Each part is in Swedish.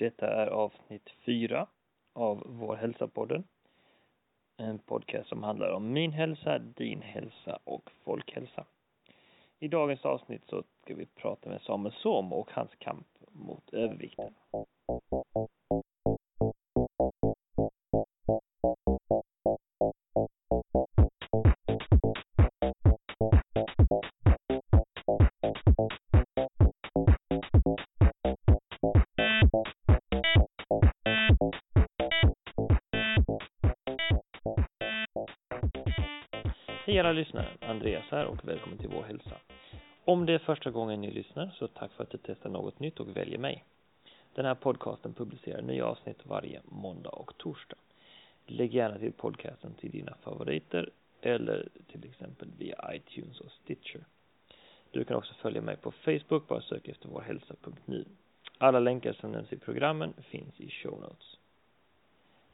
Detta är avsnitt fyra av Vår hälsa-podden. En podcast som handlar om min hälsa, din hälsa och folkhälsa. I dagens avsnitt så ska vi prata med Samuel Somo och hans kamp mot övervikten. Kära lyssnare, Andreas här och välkommen till Vår hälsa. Om det är första gången ni lyssnar så tack för att du testar något nytt och väljer mig. Den här podcasten publicerar nya avsnitt varje måndag och torsdag. Lägg gärna till podcasten till dina favoriter eller till exempel via iTunes och Stitcher. Du kan också följa mig på Facebook, bara sök efter vårhälsa.nu. Alla länkar som nämns i programmen finns i show notes.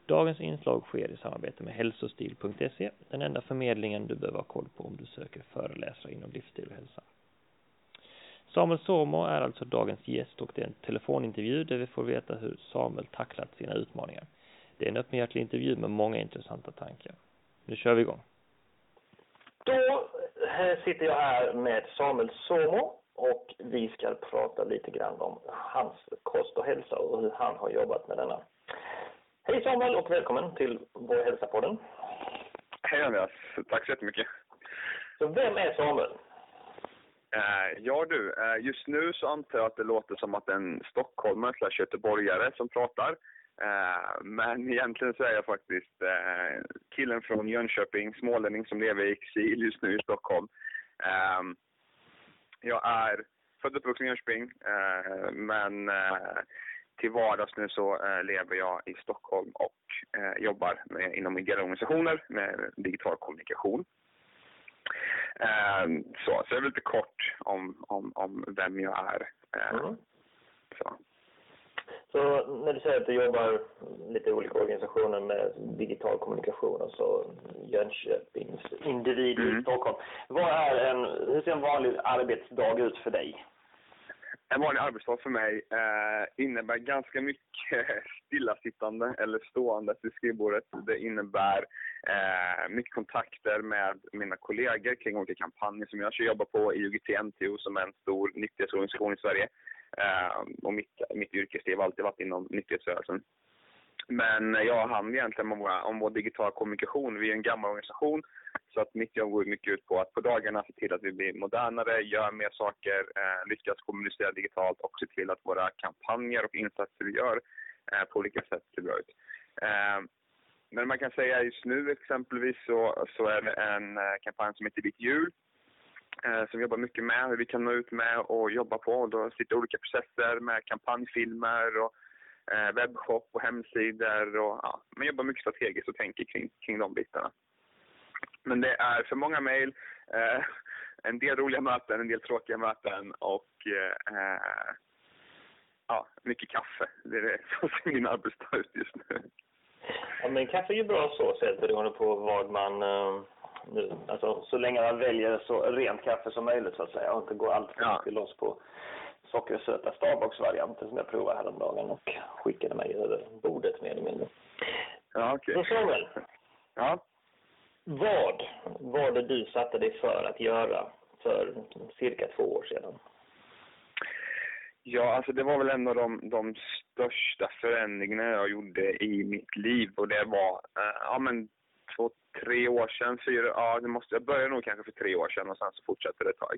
Dagens inslag sker i samarbete med hälsostil.se, den enda förmedlingen du behöver ha koll på om du söker föreläsare inom livsstil och hälsa. Samuel Somo är alltså dagens gäst och det är en telefonintervju där vi får veta hur Samuel tacklat sina utmaningar. Det är en öppenhjärtig intervju med många intressanta tankar. Nu kör vi igång. Då eh, sitter jag här med Samuel Somo och vi ska prata lite grann om hans kost och hälsa och hur han har jobbat med denna. Samuel och välkommen till Vår hälsa-podden. Hej Andreas, tack så jättemycket. Så vem är Samuel? Uh, ja du, uh, just nu så antar jag att det låter som att en stockholmare slash göteborgare som pratar. Uh, men egentligen så är jag faktiskt killen från Jönköping, smålänning som lever i exil just nu i Stockholm. jag är född och uppvuxen i Jönköping, men till vardags nu så eh, lever jag i Stockholm och eh, jobbar med, inom ideella organisationer med digital kommunikation. Eh, så, så det är lite kort om, om, om vem jag är. Eh, mm. så. så när du säger att du jobbar lite olika organisationer med digital kommunikation, och så Jönköpings individ mm. i Stockholm. Vad är en, hur ser en vanlig arbetsdag ut för dig? En vanlig arbetsdag för mig eh, innebär ganska mycket stillasittande eller stående vid skrivbordet. Det innebär eh, mycket kontakter med mina kollegor kring olika kampanjer som jag jobbar på i UGT-NTO som är en stor nykterhetsorganisation i Sverige. Eh, och mitt, mitt yrkesliv har alltid varit inom nykterhetsrörelsen. Men jag handlar egentligen om, våra, om vår digitala kommunikation. Vi är en gammal organisation så att mitt jobb går mycket ut på att på dagarna se till att vi blir modernare, gör mer saker, eh, lyckas kommunicera digitalt och se till att våra kampanjer och insatser vi gör eh, på olika sätt ser bra ut. Eh, men man kan säga just nu exempelvis så, så är det en eh, kampanj som heter Ditt jul eh, som vi jobbar mycket med, hur vi kan nå ut med och jobba på. Då sitter olika processer med kampanjfilmer och eh, webbshop och hemsidor. Och, ja, man jobbar mycket strategiskt och tänker kring, kring de bitarna. Men det är för många mejl, eh, en del roliga möten, en del tråkiga möten och eh, ja, mycket kaffe. Det är det som ser min arbetsdag ut just nu. Ja, men kaffe är ju bra så sett beroende på vad man eh, nu, alltså så länge man väljer så rent kaffe som möjligt så att säga och inte går allt för mycket ja. loss på sockersöta Starbucks-varianten som jag provade häromdagen och skickade mig över bordet mer eller mindre. Ja. Okay. Så Samuel. Ja. Vad var det du satte dig för att göra för cirka två år sedan? Ja, alltså det var väl en av de, de största förändringarna jag gjorde i mitt liv och det var, eh, ja men två, tre år sedan, fyra, ja det måste, jag började nog kanske för tre år sedan och sen så fortsatte det ett tag.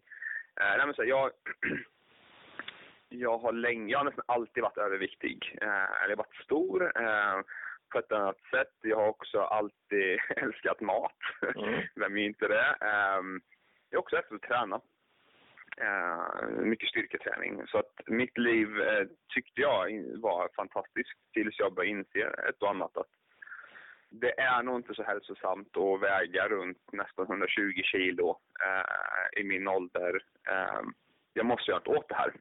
Eh, nej men så, jag, jag har länge, jag har nästan alltid varit överviktig, eh, eller varit stor. Eh, på ett annat sätt. Jag har också alltid älskat mat. Mm. Vem är inte det? Um, jag har också älskat att träna. Uh, mycket styrketräning. Så att mitt liv uh, tyckte jag var fantastiskt tills jag började inse ett och annat att det är nog inte så hälsosamt att väga runt nästan 120 kilo uh, i min ålder. Ehm, jag måste göra något åt det här.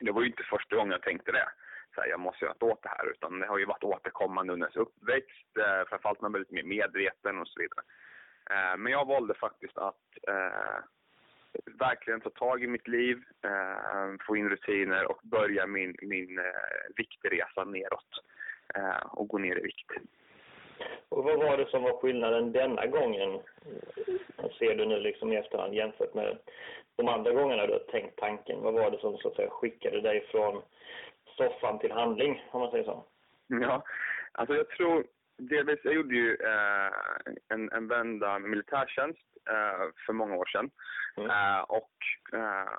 Det var ju inte första gången jag tänkte det så här, jag måste göra något åt det här. Utan det har ju varit återkommande under ens uppväxt. Eh, framförallt man blir lite mer medveten och så vidare. Eh, men jag valde faktiskt att eh, verkligen ta tag i mitt liv, eh, få in rutiner och börja min, min eh, viktresa neråt eh, och gå ner i vikt. Och vad var det som var skillnaden denna gången? Ser du nu liksom i efterhand jämfört med de andra gångerna du har tänkt tanken? Vad var det som så att säga skickade dig från soffan till handling, om man säger så? Ja, alltså jag tror delvis, jag gjorde ju eh, en, en vända militärtjänst eh, för många år sedan. Mm. Eh, och eh,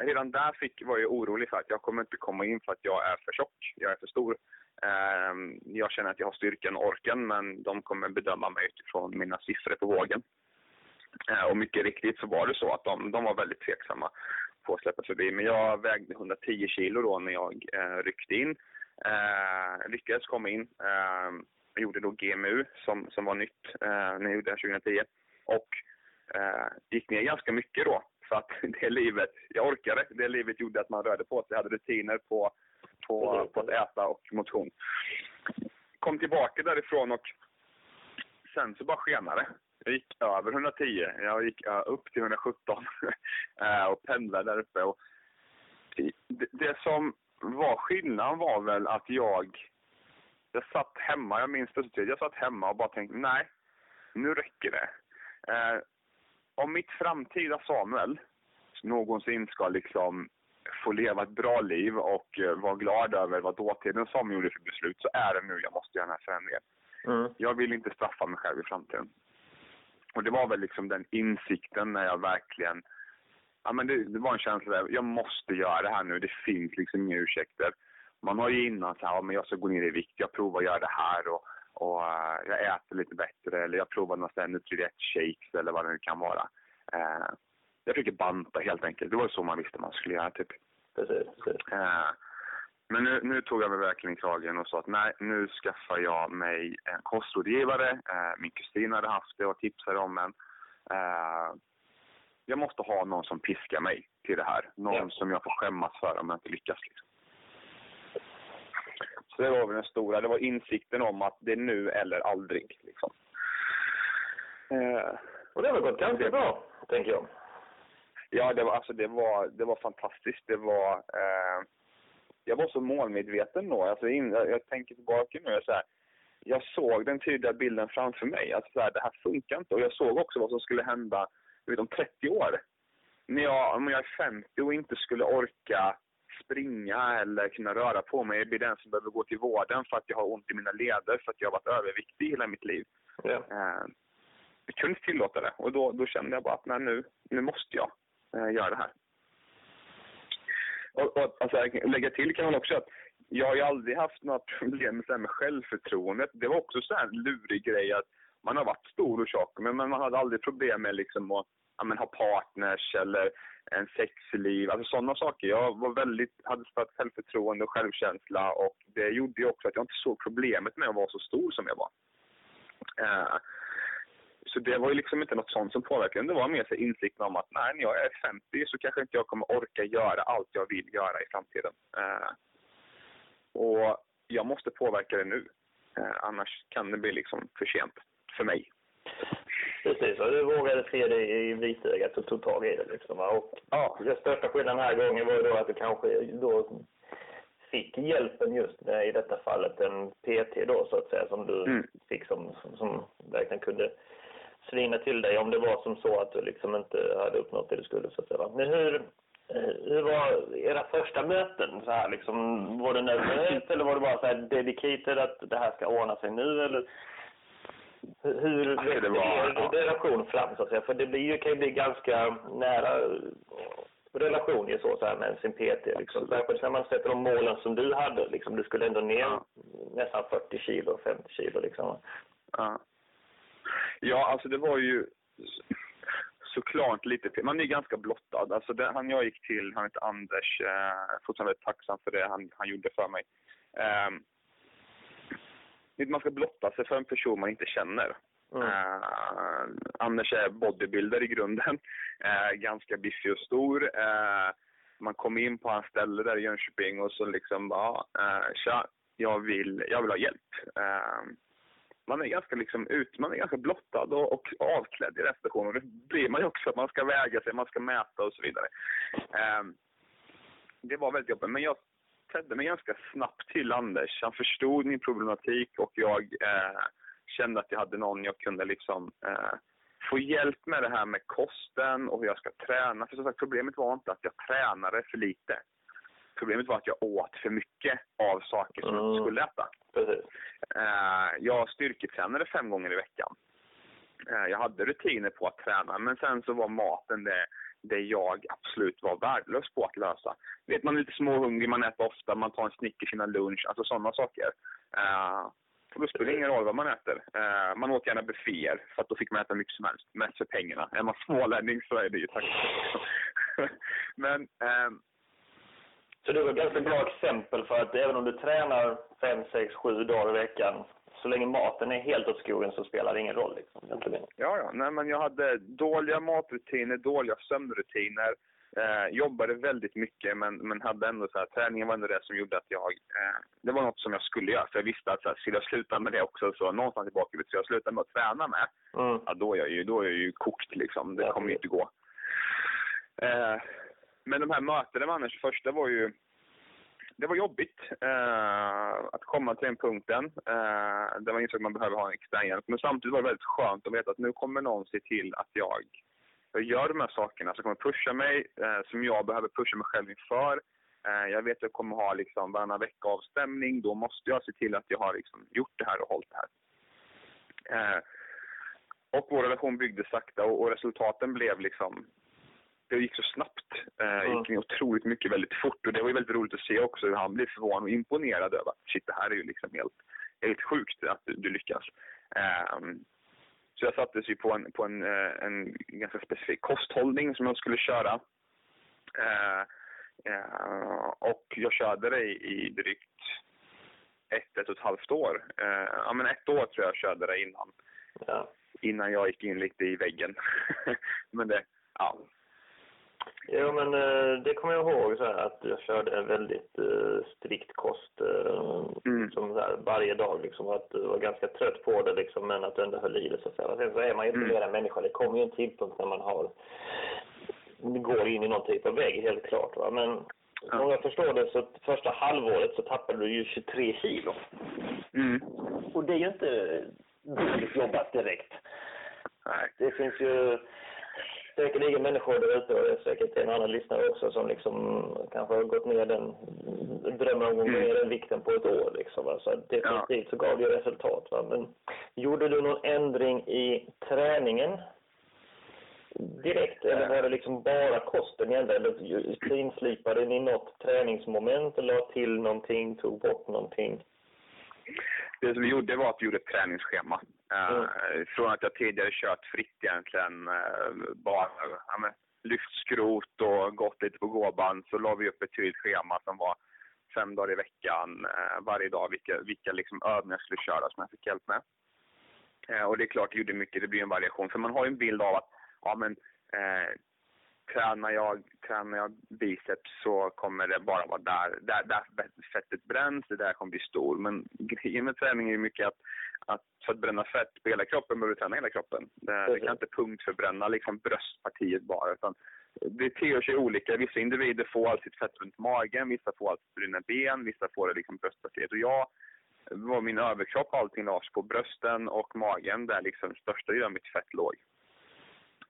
redan där fick, var jag orolig för att jag kommer inte komma in för att jag är för tjock, jag är för stor. Ehm, jag känner att jag har styrkan och orken men de kommer bedöma mig utifrån mina siffror på vågen. Ehm, och mycket riktigt så var det så att de, de var väldigt tveksamma på att släppa förbi. Men jag vägde 110 kilo då när jag eh, ryckte in. Eh, lyckades komma in. Eh, jag gjorde då GMU som, som var nytt eh, när jag gjorde det 2010. Och eh, gick ner ganska mycket då. För att det livet, jag orkade. Det livet gjorde att man rörde på sig. Jag hade rutiner på, på, på att äta och motion. Kom tillbaka därifrån och sen så bara skenade Jag gick över 110. Jag gick upp till 117 eh, och pendlade där uppe. Och det, som var skillnaden var väl att jag jag satt hemma, jag minns det. Jag satt hemma och bara tänkte, nej, nu räcker det. Eh, om mitt framtida Samuel någonsin ska liksom få leva ett bra liv och eh, vara glad över vad dåtiden Samuel gjorde för beslut så är det nu jag måste göra den här förändringen. Mm. Jag vill inte straffa mig själv i framtiden. Och det var väl liksom den insikten när jag verkligen... Ja, men det, det var en känsla där, jag måste göra det här nu. Det finns liksom inga ursäkter man har ju innan så här, ja, men jag ska gå ner i vikt, jag provar att göra det här och, och uh, jag äter lite bättre eller jag provar några Nutrilett-shakes eller vad det nu kan vara. Uh, jag försöker banta helt enkelt. Det var så man visste man skulle göra typ. Precis, precis. Uh, men nu, nu, tog jag mig verkligen i kragen och sa att nej, nu skaffar jag mig en kostrådgivare. min kusin hade haft det och tipsade om en. jag måste ha någon som piskar mig till det här. Någon ja. som jag får skämmas för om jag inte lyckas. Liksom. Så det var väl den stora. Det var insikten om att det är nu eller aldrig. Liksom. Eh, och det har väl gått ganska bra, tänker jag. Ja, det var, alltså, det var, det var fantastiskt. Det var... Eh, jag var så målmedveten då. Alltså, in, jag, jag tänker tillbaka nu. Så här, jag såg den tydliga bilden framför mig. Alltså, så här, det här funkar inte. Och jag såg också vad som skulle hända vet, om 30 år. När jag, om jag är 50 och inte skulle orka springa eller kunna röra på mig. Jag blir den som behöver gå till vården för att jag har ont i mina leder för att jag har varit överviktig hela mitt liv. Ja. Eh, jag kunde inte tillåta det och då, då kände jag bara att nej, nu, nu måste jag eh, göra det här. Och, och alltså, lägga till kan man också att jag har ju aldrig haft några problem med, med självförtroendet. Det var också så en lurig grej att man har varit stor och tjock men man hade aldrig problem med liksom att ja, men, ha partners eller en sexliv, alltså sådana saker. Jag var väldigt, hade starkt självförtroende och självkänsla och det gjorde ju också att jag inte såg problemet med att vara så stor som jag var. Eh, så det var ju liksom inte något sånt som påverkade. Det var mer så insikten om att nej, när jag är 50 så kanske inte jag kommer orka göra allt jag vill göra i framtiden. Uh, och jag måste påverka det nu. Uh, annars kan det bli liksom för sent för mig. Precis, och du vågade se det i vitögat och tog tag i det liksom. Och ja, den största skillnaden den här gången var då att du kanske då fick hjälpen just med, i detta fallet en PT då så att säga som du mm. fick som, som, som verkligen kunde svina till dig om det var som så att du liksom inte hade uppnått det du skulle så att säga. Men hur, hur var era första möten så här liksom? Var det nervöst eller var det bara så här dedicated att det här ska ordna sig nu eller hur växer det var, ja. relation fram så att säga? För det blir ju, kan ju bli ganska nära relation ju så, så här med sin PT. Liksom. Särskilt när man sätter de målen som du hade. Liksom. Du skulle ändå ner ja. nästan 40 kilo, 50 kilo liksom. Ja. Ja, alltså det var ju såklart lite Man är ganska blottad. Alltså det, han jag gick till, han heter Anders, eh, fortfarande väldigt tacksam för det han, han gjorde för mig. Um, man ska blotta sig för en person man inte känner. Mm. Uh, Anders är bodybuilder i grunden, uh, ganska biffig och stor. Uh, man kom in på hans ställe där i Jönköping och så liksom bara, uh, tja, jag vill, jag vill ha hjälp. Man är ganska liksom ut, man är ganska blottad och, och avklädd i. Och det blir man ju också, man ska väga sig, man ska mäta och så vidare. Eh, det var väldigt jobbigt, men jag tedde mig ganska snabbt till Anders. Han förstod min problematik och jag eh, kände att jag hade någon jag kunde liksom eh, få hjälp med det här med kosten och hur jag ska träna. För som sagt, problemet var inte att jag tränade för lite. Problemet var att jag åt för mycket av saker som jag inte Mm. skulle äta. Precis. Eh, jag styrketränade fem gånger i veckan. Eh, jag hade rutiner på att träna, men sen så var maten det, det jag absolut var värdelös på att lösa. Vet, man är lite småhungrig, man äter ofta, man tar en Snickers innan lunch, alltså sådana saker. Eh, och då spelar det ingen roll vad man äter. Eh, man åt gärna bufféer, för att då fick man äta mycket som helst, mest för pengarna. Är man smålänning så är det ju tack. men eh, så det var ett ganska bra exempel för att även om du tränar fem, sex, sju dagar i veckan, så länge maten är helt åt skogen så spelar det ingen roll. Liksom. Egentligen. Ja, ja. Nej, men jag hade dåliga matrutiner, dåliga sömnrutiner. Eh, jobbade väldigt mycket, men, men hade ändå så här, träningen var ändå det som gjorde att jag... Eh, det var något som jag skulle göra, för jag visste att så här, skulle jag sluta med det också, så någonstans i bakhuvudet, så jag slutar med att träna med, Mm. ja, då, är jag ju, då är jag ju kokt liksom. Det kommer ju inte gå. Eh, men de här mötena med Anders, första var ju... Det var jobbigt eh, att komma till den punkten. Eh, där man insåg att man behöver ha en extern hjälp. Men samtidigt var det väldigt skönt att veta att nu kommer någon se till att jag, jag gör de här sakerna som kommer pusha mig, eh, som jag behöver pusha mig själv inför. Eh, jag vet att jag kommer ha liksom varannan vecka avstämning. Då måste jag se till att jag har liksom gjort det här och hållit det här. Eh, och vår relation byggdes sakta och, och resultaten blev liksom... Det gick så snabbt. Eh, Det Mm. gick otroligt mycket väldigt fort och det var ju väldigt roligt att se också hur han blev förvånad och imponerad över att shit, det här är ju liksom helt, helt sjukt att du, du lyckas. Ehm, så jag sattes ju på en, på en, eh, en ganska specifik kosthållning som jag skulle köra. Eh, eh, och jag körde det i, i drygt ett, ett och ett halvt år. Eh, ja, men ett år tror jag jag körde det innan Ja. innan jag gick in lite i väggen. Men det, ja. Jo, men eh, det kommer jag ihåg så här, att jag körde en väldigt eh, strikt kost eh, Mm. som så här, varje dag. Liksom, att du var ganska trött på det, liksom, men att du ändå höll i det. Så säga. Sen så är man ju inte Mm. mer än människa. Det kommer ju en tidpunkt när man har går in i någon typ av vägg, helt klart. Va? Men Ja. om jag förstår det, så första halvåret så tappade du ju 23 kilo. Mm. Och det är ju inte dåligt jobbat direkt. Nej. Det finns ju säkerligen människor där ute och det är säkert en annan lyssnare också som liksom kanske har gått ner den, drömmer om att gå Mm. ner den vikten på ett år liksom. va. Så definitivt så gav det ju resultat va. Men gjorde du någon ändring i träningen direkt eller var det liksom bara kosten igen eller finslipade ni något träningsmoment eller la till någonting, tog bort någonting? Det som vi gjorde var att vi gjorde ett träningsschema. Från att jag tidigare kört fritt egentligen, eh, bara ja, men, lyft skrot och gått lite på gåband, så la vi upp ett tydligt schema som var fem dagar i veckan, eh, varje dag, vilka, vilka liksom övningar jag skulle köra som jag fick hjälp med. Eh, och det är klart, det gjorde mycket, det blir en variation. För man har ju en bild av att, ja men, tränar jag, tränar jag biceps så kommer det bara vara där, där, där fettet bränns, det där kommer bli stor. Men grejen med träning är ju mycket att, att för att bränna fett på hela kroppen behöver du träna hela kroppen. Det, det kan inte punktförbränna liksom bröstpartiet bara. Utan det ter sig olika. Vissa individer får allt sitt fett runt magen, vissa får allt sitt bruna ben, vissa får det liksom bröstpartiet. Och jag var min överkropp allting lades på brösten och magen där liksom största delen av mitt fett låg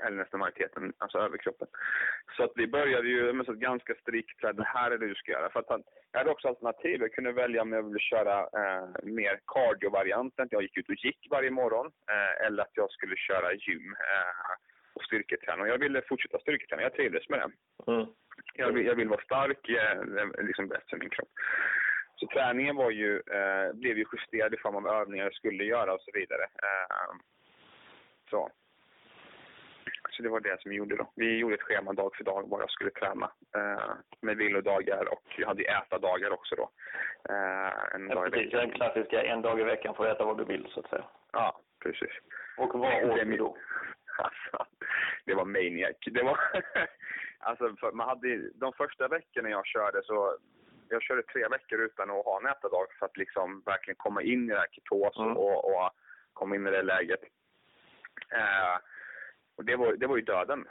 eller nästan majoriteten, alltså överkroppen. Så att vi började ju med så ganska strikt, så här, det här är det du ska göra. För att han, jag hade också alternativ. Jag kunde välja om jag ville köra eh, mer cardio-varianten, att jag gick ut och gick varje morgon, eh, eller att jag skulle köra gym eh, och styrketräna. Och jag ville fortsätta styrketräna, jag trivdes med det. Mm. Jag vill, jag vill vara stark, eh, liksom bäst för min kropp. Så träningen var ju, eh, blev ju justerad i form av övningar jag skulle göra och så vidare. Eh, så. Så det var det som vi gjorde då. Vi gjorde ett schema dag för dag vad jag skulle träna. Eh, med vilodagar och jag hade äta-dagar också då. Eh, en Ja, dag i precis, den veckan. klassiska en dag i veckan får äta vad du vill så att säga. Ja, precis. Och vad åt du då? Alltså, det var maniac. Det var... alltså, man hade, de första veckorna jag körde så... Jag körde tre veckor utan att ha en ätardag för att liksom verkligen komma in i det här ketos Mm. och, och kom in i det läget. Eh, och det var, det var ju döden.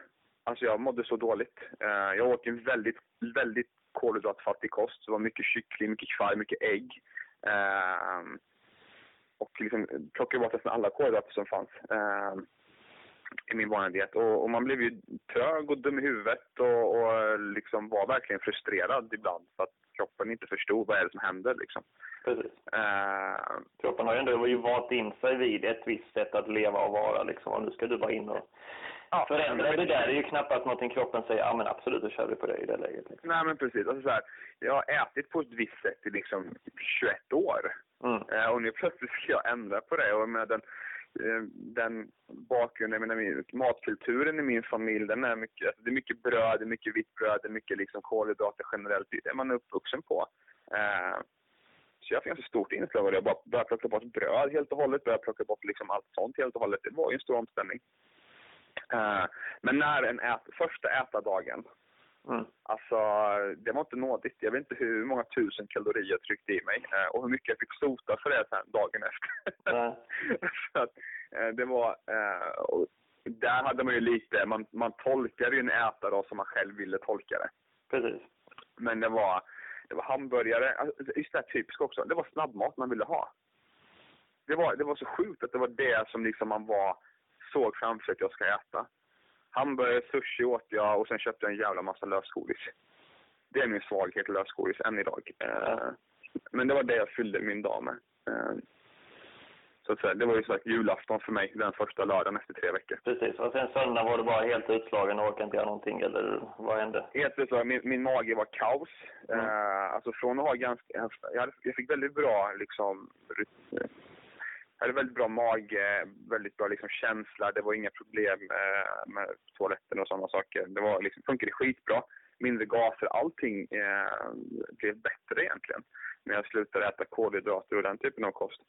Alltså jag mådde så dåligt. Eh, jag åt en väldigt, väldigt kolhydratfattig kost. Det var mycket kyckling, mycket kvarg, mycket ägg. Eh, och liksom plockade bort nästan alla kolhydrater som fanns ehm, i min vanliga diet. Och, och, man blev ju trög och dum i huvudet och, och liksom var verkligen frustrerad ibland för att kroppen inte förstod vad är det som händer. Liksom. Precis. Uh, kroppen har ju ändå vant in sig vid ett visst sätt att leva och vara. Liksom. Och nu ska du bara in och ja, förändra det där. är ju knappast någonting kroppen säger, ja men absolut, då kör vi på det i det läget. Liksom. Nej men precis. Alltså, så här, jag har ätit på ett visst sätt i liksom 21 år. Mm. Uh, och nu plötsligt ska jag ändra på det. Och med den, Eh, den bakgrunden, jag menar, matkulturen i min familj, den är mycket, alltså, det är mycket bröd, det är mycket vitt bröd, det är mycket liksom kolhydrater generellt. Det är man uppvuxen på. Eh, så jag fick ganska stort inslag av det. Jag bara började plocka bort bröd helt och hållet, började plocka bort liksom allt sånt helt och hållet. Det var ju en stor omställning. Eh, men när en ät, första ätardagen, mm. alltså det var inte nådigt. Jag vet inte hur många tusen kalorier jag tryckte i mig uh, och hur mycket jag fick sota för det sen dagen efter. Mm. så att, uh, det var, där hade man ju lite, man, man tolkade ju en ätardag som man själv ville tolka det. Precis. Men det var, det var hamburgare, alltså, just det här typiska också, det var snabbmat man ville ha. Det var, det var så sjukt att det var det som liksom man var, såg framför sig att jag ska äta. Hamburgare, sushi åt jag och sen köpte jag en jävla massa lösgodis. Det är min svaghet, lösgodis, än idag. Eh, men det var det jag fyllde min dag med. Eh, så att säga, det var ju sagt julafton för mig den första lördagen efter tre veckor. Precis, och sen söndag var du bara helt utslagen och orkade inte göra någonting, eller vad hände? Helt utslagen. Min, min mage var kaos. Mm. Uh, alltså från att ha ganska, jag, hade, jag fick väldigt bra liksom, hade väldigt bra mage, eh, väldigt bra liksom, känsla. Det var inga problem eh, med toaletten och sådana saker. Det var liksom, funkade skitbra. Mindre gaser, allting eh, blev bättre egentligen. När jag slutade äta kolhydrater och den typen av kost.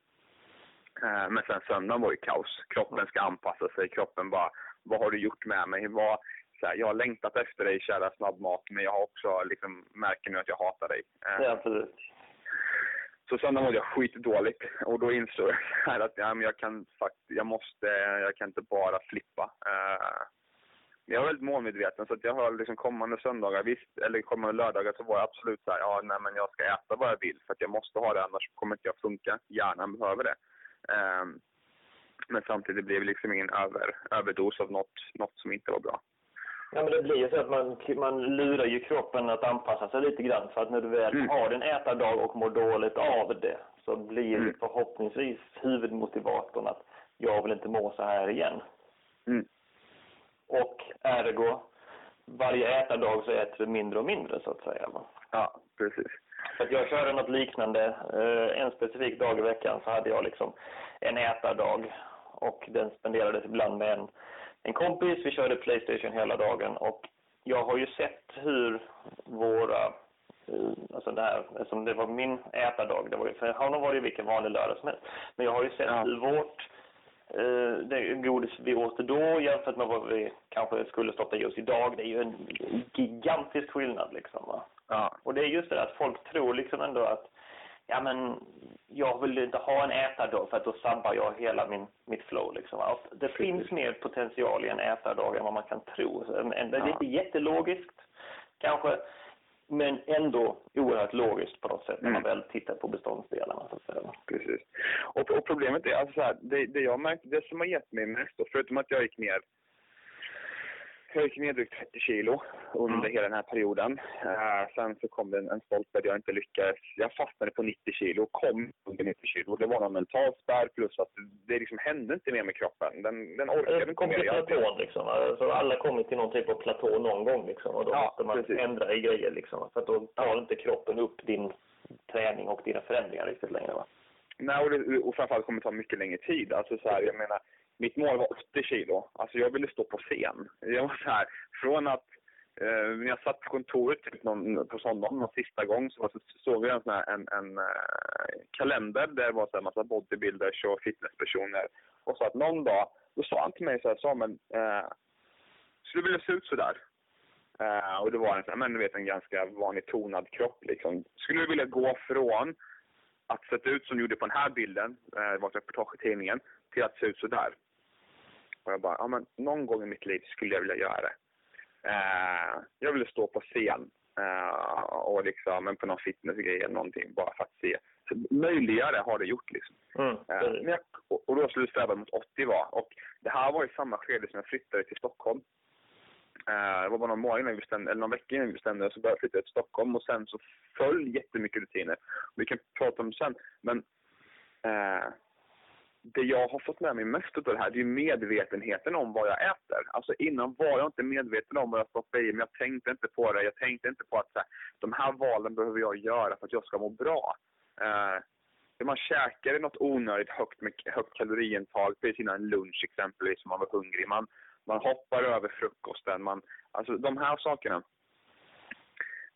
Eh, men sen söndagen var ju kaos. Kroppen ska anpassa sig. Kroppen bara, vad har du gjort med mig? Vad, så här, jag har längtat efter dig, kära snabbmat, men jag har också liksom, märker nu att jag hatar dig. Eh, ja, absolut. Så söndagen mådde jag skitdåligt och då insåg jag att ja, men jag kan jag måste, jag kan inte bara flippa. Uh, jag var väldigt målmedveten så att jag har liksom kommande söndagar, visst, eller kommande lördagar så var jag absolut så här, ja nej men jag ska äta vad jag vill för att jag måste ha det annars kommer inte jag funka. Hjärnan behöver det. Eh, men samtidigt blev det liksom ingen över, överdos av något, något som inte var bra. Ja, men det blir ju så att man, man lurar ju kroppen att anpassa sig lite grann. För att när du väl mm. har en ätardag och mår dåligt av det så blir mm. förhoppningsvis huvudmotivatorn att jag vill inte må så här igen. Mm. Och ergo, varje ätardag så äter du mindre och mindre så att säga. Ja, precis. Så att jag körde något liknande. Eh, en specifik dag i veckan så hade jag liksom en ätardag och den spenderades ibland med en, en kompis. Vi körde Playstation hela dagen och jag har ju sett hur våra eh, Alltså det här, som det var min ätardag, det var ju, för honom var det vilken vanlig lördag som helst. Men jag har ju sett ja. hur vårt eh, det godis vi åt då jämfört med vad vi kanske skulle stoppa i oss idag. Det är ju en gigantisk skillnad liksom. Va? Ja. Och det är just det att folk tror liksom ändå att ja men jag vill inte ha en ätardag för att då sabbar jag hela min, mitt flow liksom. Att det Precis. finns mer potential i en ätardag än vad man kan tro. Det är ja. inte jättelogiskt kanske, men ändå oerhört logiskt på något sätt när man mm. väl tittar på beståndsdelarna. Så att säga. Precis. Och, och problemet är alltså så här, det, det jag märkte, det som har gett mig mest, och förutom att jag gick ner jag gick ner drygt 30 kilo under mm. hela den här perioden. Uh, sen så kom det en, en stolpe där jag inte lyckades. Jag fastnade på 90 kilo och kom under 90 kilo. Det var någon mental spärr plus att det liksom hände inte mer med kroppen. Den, den orkade inte mer. Det platån liksom. Alltså, alla kommer till någon typ av platå någon gång liksom. Och då ja, måste man precis. ändra i grejer liksom. För att då tar inte kroppen upp din träning och dina förändringar riktigt längre va? Nej, och, det, och framförallt kommer det ta mycket längre tid. Alltså så här, jag menar, mitt mål var 80 kilo. Alltså jag ville stå på scen. Jag var så här, från att eh, när jag satt på kontoret typ någon, på söndagen någon sista gång så, så såg jag en, sån här, en, en eh, kalender där det var så här massa bodybuilders och fitnesspersoner. Och så att någon dag, då sa han till mig så här, Samuel, eh, skulle du vilja se ut så där? Eh, och det var en, sån här, men du vet, en ganska vanlig tonad kropp. Liksom. Skulle du vilja gå från att se ut som du gjorde på den här bilden, eh, det var ett reportage i tidningen, till att se ut sådär. Och jag bara, ja men någon gång i mitt liv skulle jag vilja göra det. Eh, jag ville stå på scen eh, och liksom, på någon fitnessgrej eller någonting, bara för att se. Så möjligare har det gjort liksom. Mm. Eh, men jag, och då skulle jag sträva mot 80 var. Och det här var i samma skede som jag flyttade till Stockholm. Eh, det var bara någon månad innan vi bestämde, eller någon vecka innan vi bestämde så började jag flytta till Stockholm och sen så föll jättemycket rutiner. Vi kan prata om det sen, men eh, det jag har fått med mig mest av det här, det är medvetenheten om vad jag äter. Alltså innan var jag inte medveten om vad jag stoppade i men Jag tänkte inte på det. Jag tänkte inte på att så här, de här valen behöver jag göra för att jag ska må bra. Eh, man käkade något onödigt högt, med, högt kaloriintag precis innan lunch exempelvis, om man var hungrig. Man, man hoppar över frukosten. Man, alltså de här sakerna.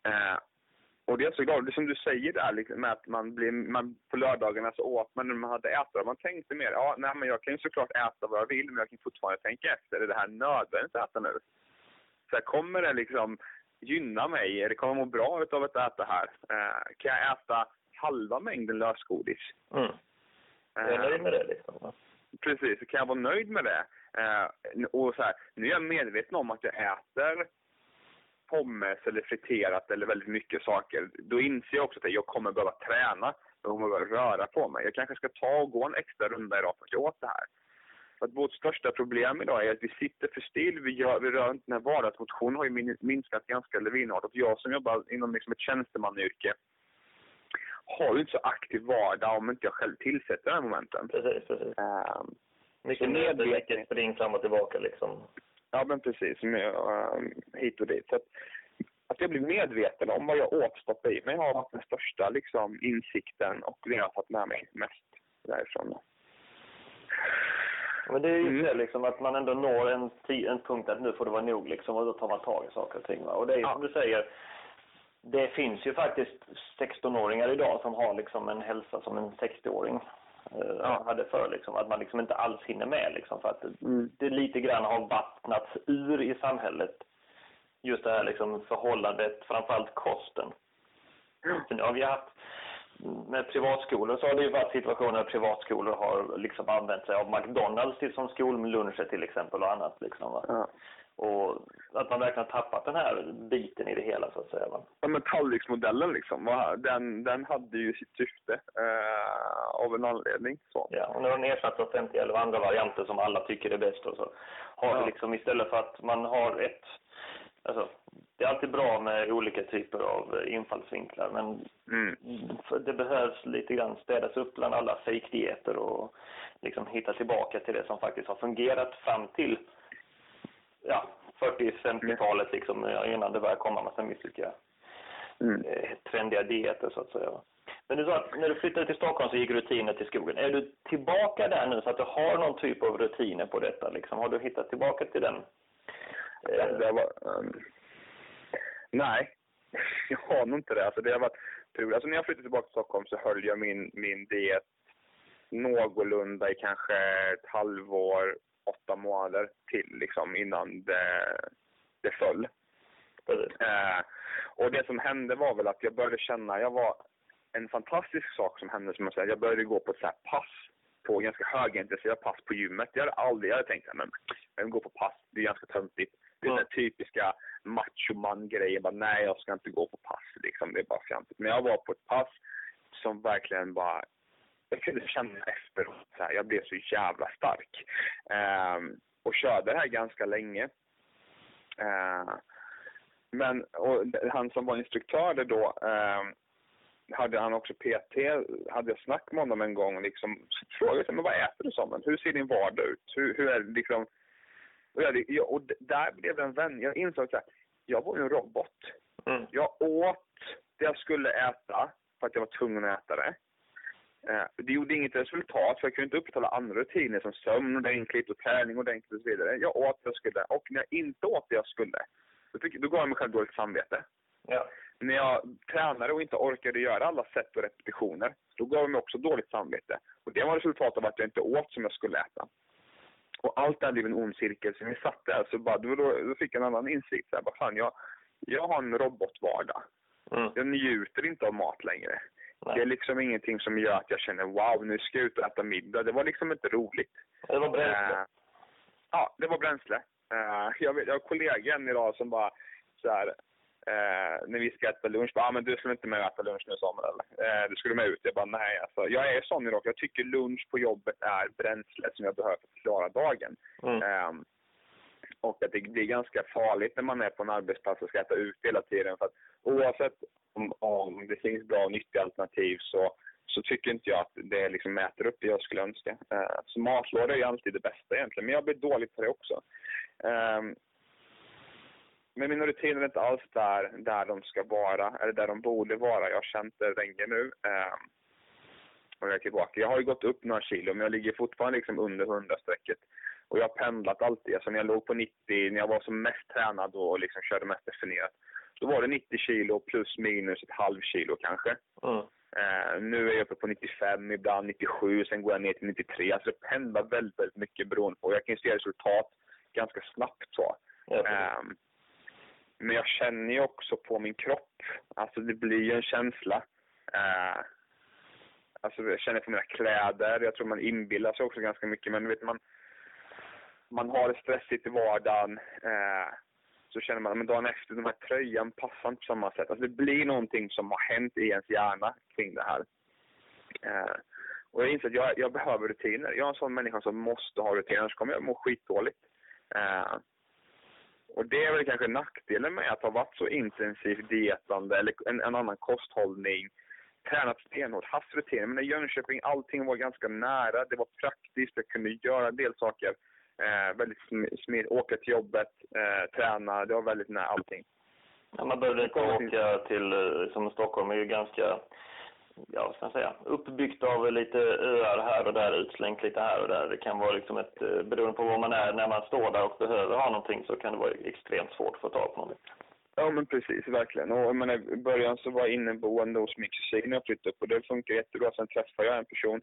Eh, och det är så glad, det som du säger där liksom, med att man blir, man, på lördagarna så åt man när man hade ätit. Man tänkte mer, ja nej men jag kan ju såklart äta vad jag vill men jag kan fortfarande tänka efter. Är det här nödvändigt att äta nu? Så här, kommer det liksom gynna mig? Eller kommer jag må bra av att äta här? Eh, kan jag äta halva mängden lösgodis? Mm. Jag är nöjd med det liksom. Precis, kan jag vara nöjd med det? Eh, och så här, nu är jag medveten om att jag äter pommes eller friterat eller väldigt mycket saker, då inser jag också att jag kommer behöva träna. Jag kommer behöva röra på mig. Jag kanske ska ta och gå en extra runda idag för att jag åt det här. För att vårt största problem idag är att vi sitter för still, vi, gör, vi rör inte, den här vardagsmotionen har ju minskat ganska lavinartat. Jag som jobbar inom liksom ett tjänstemannayrke har ju inte så aktiv vardag om inte jag själv tillsätter den här momenten. Precis, precis. Um, mycket medvetet spring fram och tillbaka liksom. Ja, men precis. Med, um, hit och dit. Så att, att jag blir medveten om vad jag åt stoppa i mig har varit den största liksom, insikten och det jag har tagit med mig mest därifrån. Men det är ju mm. det liksom att man ändå når en, en punkt att nu får det vara nog liksom och då tar man tag i saker och ting. Va? Och det är ja. som du säger, det finns ju faktiskt 16-åringar idag som har liksom en hälsa som en 60-åring eh, ja. hade för liksom, att man liksom inte alls hinner med liksom för att mm. det lite grann har vattnats ur i samhället. Just det här liksom förhållandet, framförallt kosten. Mm. För nu har vi haft med privatskolor så har det ju varit situationer där privatskolor har liksom använt sig av McDonalds till som skolluncher till exempel och annat liksom va. Ja. Och att man verkligen har tappat den här biten i det hela så att säga. Ja men tallriksmodellen liksom, den, den hade ju sitt syfte eh, av en anledning. Så. Ja, och nu har den ersatts av 50 eller andra varianter som alla tycker är bäst och så har ja. liksom istället för att man har ett Alltså, det är alltid bra med olika typer av infallsvinklar men mm. det behövs lite grann städas upp bland alla fejkdieter och liksom hitta tillbaka till det som faktiskt har fungerat fram till ja, 40-50-talet liksom, innan det började komma massa mystiska mm. trendiga dieter så att säga. Men du sa att när du flyttade till Stockholm så gick rutiner till skogen. Är du tillbaka där nu så att du har någon typ av rutiner på detta? Liksom? Har du hittat tillbaka till den? Eh... Det var, um... Nej, jag har nog inte det. Alltså, det har varit tur. Alltså, när jag flyttade tillbaka till Stockholm så höll jag min, min diet någorlunda i kanske ett halvår åtta månader till liksom, innan det, det föll. Eh, och det som hände var väl att jag började känna, jag var en fantastisk sak som hände som jag säger, jag började gå på ett så pass på ganska högintensiva pass på gymmet. Jag hade aldrig, jag hade tänkt att jag vill gå på pass, det är ganska töntigt. Det är mm. den typiska machoman-grejen, nej jag ska inte gå på pass liksom, det är bara fjantigt. Men jag var på ett pass som verkligen bara jag kunde känna efteråt så här, jag blev så jävla stark. Um, och körde det här ganska länge. Uh, men och han som var instruktör då, um, hade han också PT, hade jag snack med honom en gång och liksom frågade men vad äter du som? Hur ser din vardag ut? Hur, hur är det liksom? Och, jag, och där blev det en vän. Jag insåg att jag var ju en robot. Mm. Jag åt det jag skulle äta för att jag var tvungen att äta det. Eh, det gjorde inget resultat för jag kunde inte upprätthålla andra rutiner som sömn ordentligt och träning ordentligt och så vidare. Jag åt det jag skulle och när jag inte åt det jag skulle, då, fick, då gav jag mig själv dåligt samvete. Ja. När jag tränade och inte orkade göra alla set och repetitioner, då gav jag mig också dåligt samvete. Och det var resultatet av att jag inte åt som jag skulle äta. Och allt det här blev en ond cirkel. Så vi satt där så bara, då, då fick jag en annan insikt. Så här, bara, fan, jag, jag har en robotvardag. Mm. Jag njuter inte av mat längre Det är liksom ingenting som gör att jag känner wow, nu ska jag ut och äta middag. Det var liksom inte roligt. Det var bränsle? Uh, ja, det var bränsle. Uh, jag, vet, jag har kollegan idag som bara så här, uh, när vi ska äta lunch, bara, ah, men du skulle inte med och äta lunch nu Samuel eller? du skulle med ut. Jag bara, nej alltså. Jag är sån idag. Jag tycker lunch på jobbet är bränsle som jag behöver för att klara dagen. Mm och att det, blir ganska farligt när man är på en arbetsplats och ska äta ut hela tiden. För att oavsett om, om det finns bra och nyttiga alternativ så, så tycker inte jag att det liksom mäter upp det jag skulle önska. Uh, så matlådor är ju alltid det bästa egentligen, men jag blir dålig på det också. Um, men mina rutiner är inte alls där, där de ska vara, eller där de borde vara. Jag har känt det länge nu. Um, och jag är tillbaka. Jag har ju gått upp några kilo, men jag ligger fortfarande liksom under 100-strecket. Och jag har pendlat alltid. Alltså när jag låg på 90, när jag var som mest tränad och liksom körde mest definierat, då var det 90 kilo plus minus ett halv kilo kanske. Mm. Uh, nu är jag uppe på 95, ibland 97, sen går jag ner till 93. Alltså det pendlar väldigt, väldigt mycket beroende på. Jag kan se resultat ganska snabbt så. Mm. Uh, men jag känner ju också på min kropp, alltså det blir ju en känsla. Uh, alltså jag känner på mina kläder, jag tror man inbillar sig också ganska mycket, men vet man, man har det stressigt i vardagen. eh, så känner man att dagen efter, den här tröjan passar inte på samma sätt. Alltså det blir någonting som har hänt i ens hjärna kring det här. Eh, och jag inser att jag, jag, behöver rutiner. Jag är en sån människa som måste ha rutiner, annars kommer jag må skitdåligt. Eh, och det är väl kanske nackdelen med att ha varit så intensivt dietande eller en, en annan kosthållning, tränat stenhårt, haft rutiner. Men i Jönköping, allting var ganska nära, det var praktiskt, jag kunde göra en del saker Eh, väldigt smidigt. Åka till jobbet, eh, träna. Det var väldigt nära allting. Ja, man behövde inte åka till, eh, som Stockholm är ju ganska, ja vad ska man säga, uppbyggt av lite öar här och där, utslängt lite här och där. Det kan vara liksom ett, eh, beroende på var man är, när man står där och behöver ha någonting så kan det vara extremt svårt att få tag på någonting. Ja men precis, verkligen. Och jag menar, i början så var jag inneboende hos min kusin när jag flyttade upp och det funkar jättebra. Sen träffade jag en person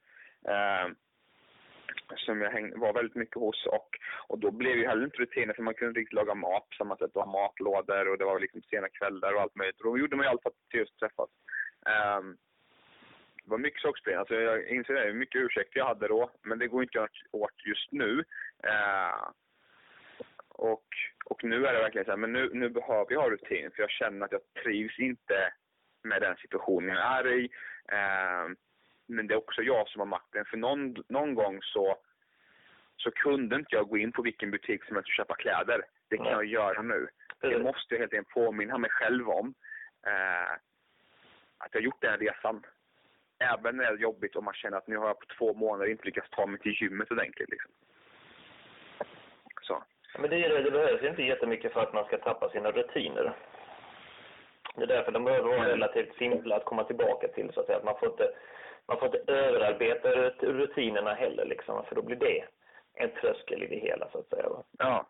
eh, som jag häng, var väldigt mycket hos och, och då blev ju heller inte rutiner för man kunde inte riktigt laga mat på samma sätt det var matlådor och det var liksom sena kvällar och allt möjligt. Och då gjorde man ju allt för att just träffas. Um, det var mycket sakspel. Alltså jag inser det, mycket ursäkter jag hade då, men det går inte att göra åt just nu. Uh, och, och nu är det verkligen så här, men nu, nu behöver jag ha rutin för jag känner att jag trivs inte med den situationen jag är i. Uh, men det är också jag som har makten. För någon, någon gång så, så kunde inte jag gå in på vilken butik som helst och köpa kläder. Det kan jag göra nu. Det måste jag helt enkelt påminna mig själv om. Eh, att jag gjort den resan. Även när det är jobbigt och man känner att nu har jag på två månader inte lyckats ta mig till gymmet ordentligt. Liksom. Så. Men det, är det, det behövs inte jättemycket för att man ska tappa sina rutiner. Det är därför de behöver vara relativt simpla att komma tillbaka till. så att, säga. att Man får inte man får inte överarbeta rutinerna heller liksom, för då blir det en tröskel i det hela så att säga. Ja.